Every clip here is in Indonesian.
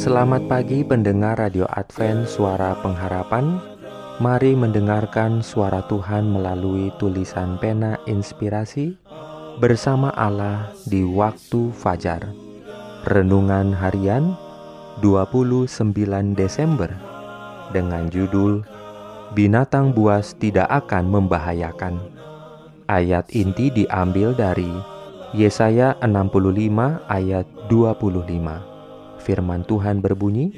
Selamat pagi pendengar Radio Advent Suara Pengharapan Mari mendengarkan suara Tuhan melalui tulisan pena inspirasi bersama Allah di waktu fajar. Renungan harian 29 Desember dengan judul Binatang buas tidak akan membahayakan. Ayat inti diambil dari Yesaya 65 ayat 25. Firman Tuhan berbunyi,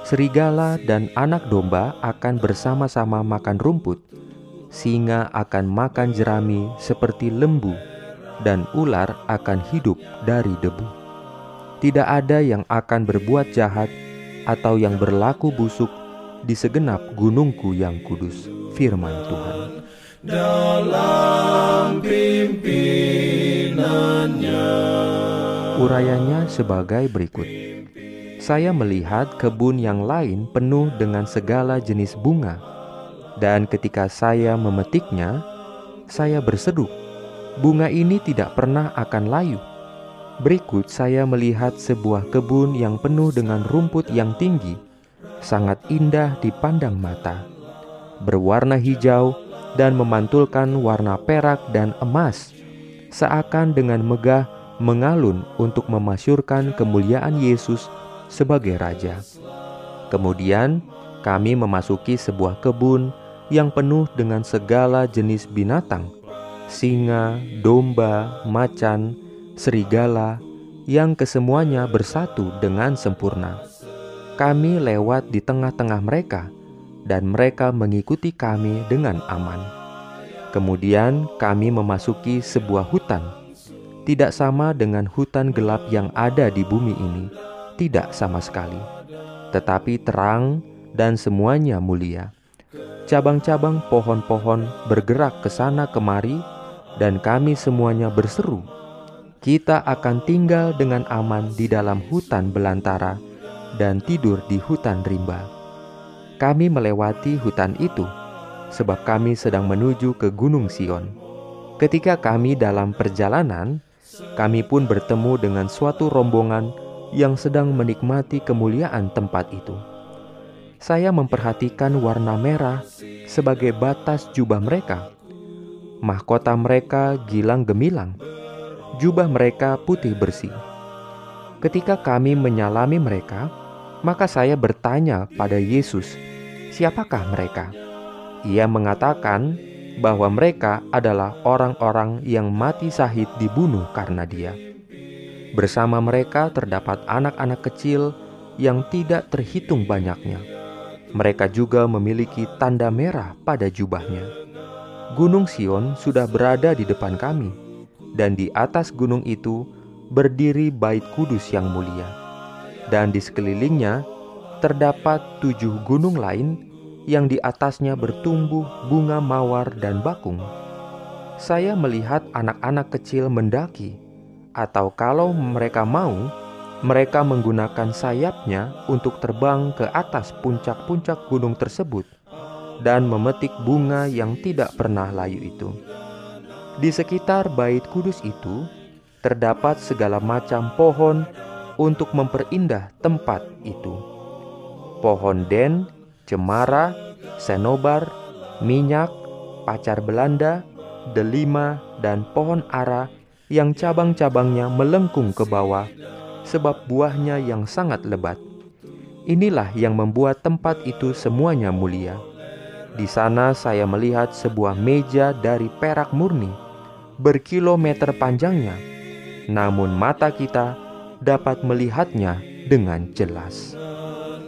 Serigala dan anak domba akan bersama-sama makan rumput, singa akan makan jerami seperti lembu dan ular akan hidup dari debu. Tidak ada yang akan berbuat jahat atau yang berlaku busuk di segenap gunungku yang kudus. Firman Tuhan. Dalam pimpinannya Urayanya sebagai berikut. Saya melihat kebun yang lain penuh dengan segala jenis bunga. Dan ketika saya memetiknya, saya berseru, bunga ini tidak pernah akan layu. Berikut saya melihat sebuah kebun yang penuh dengan rumput yang tinggi, sangat indah dipandang mata, berwarna hijau dan memantulkan warna perak dan emas, seakan dengan megah mengalun untuk memasyurkan kemuliaan Yesus sebagai Raja. Kemudian kami memasuki sebuah kebun yang penuh dengan segala jenis binatang, singa, domba, macan, serigala, yang kesemuanya bersatu dengan sempurna. Kami lewat di tengah-tengah mereka, dan mereka mengikuti kami dengan aman. Kemudian kami memasuki sebuah hutan, tidak sama dengan hutan gelap yang ada di bumi ini, tidak sama sekali, tetapi terang dan semuanya mulia. Cabang-cabang pohon-pohon bergerak ke sana kemari, dan kami semuanya berseru, "Kita akan tinggal dengan aman di dalam hutan belantara dan tidur di hutan rimba." Kami melewati hutan itu sebab kami sedang menuju ke Gunung Sion. Ketika kami dalam perjalanan, kami pun bertemu dengan suatu rombongan yang sedang menikmati kemuliaan tempat itu. Saya memperhatikan warna merah sebagai batas jubah mereka. Mahkota mereka gilang gemilang, jubah mereka putih bersih. Ketika kami menyalami mereka, maka saya bertanya pada Yesus, "Siapakah mereka?" Ia mengatakan bahwa mereka adalah orang-orang yang mati sahid dibunuh karena Dia. Bersama mereka terdapat anak-anak kecil yang tidak terhitung banyaknya. Mereka juga memiliki tanda merah pada jubahnya. Gunung Sion sudah berada di depan kami, dan di atas gunung itu berdiri Bait Kudus yang mulia, dan di sekelilingnya terdapat tujuh gunung lain yang di atasnya bertumbuh bunga mawar dan bakung. Saya melihat anak-anak kecil mendaki, atau kalau mereka mau, mereka menggunakan sayapnya untuk terbang ke atas puncak-puncak gunung tersebut dan memetik bunga yang tidak pernah layu itu. Di sekitar bait kudus itu terdapat segala macam pohon untuk memperindah tempat itu. Pohon den, cemara, senobar, minyak, pacar Belanda, delima, dan pohon ara yang cabang-cabangnya melengkung ke bawah sebab buahnya yang sangat lebat. Inilah yang membuat tempat itu semuanya mulia. Di sana saya melihat sebuah meja dari perak murni, berkilometer panjangnya, namun mata kita dapat melihatnya dengan jelas.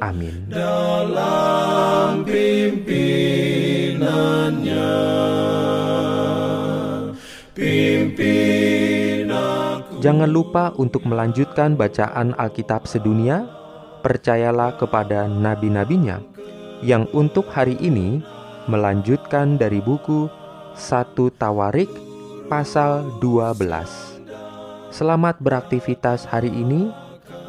Amin. dalam pimpinannya pimpin aku Jangan lupa untuk melanjutkan bacaan Alkitab sedunia. Percayalah kepada nabi-nabinya yang untuk hari ini melanjutkan dari buku 1 Tawarik pasal 12. Selamat beraktivitas hari ini.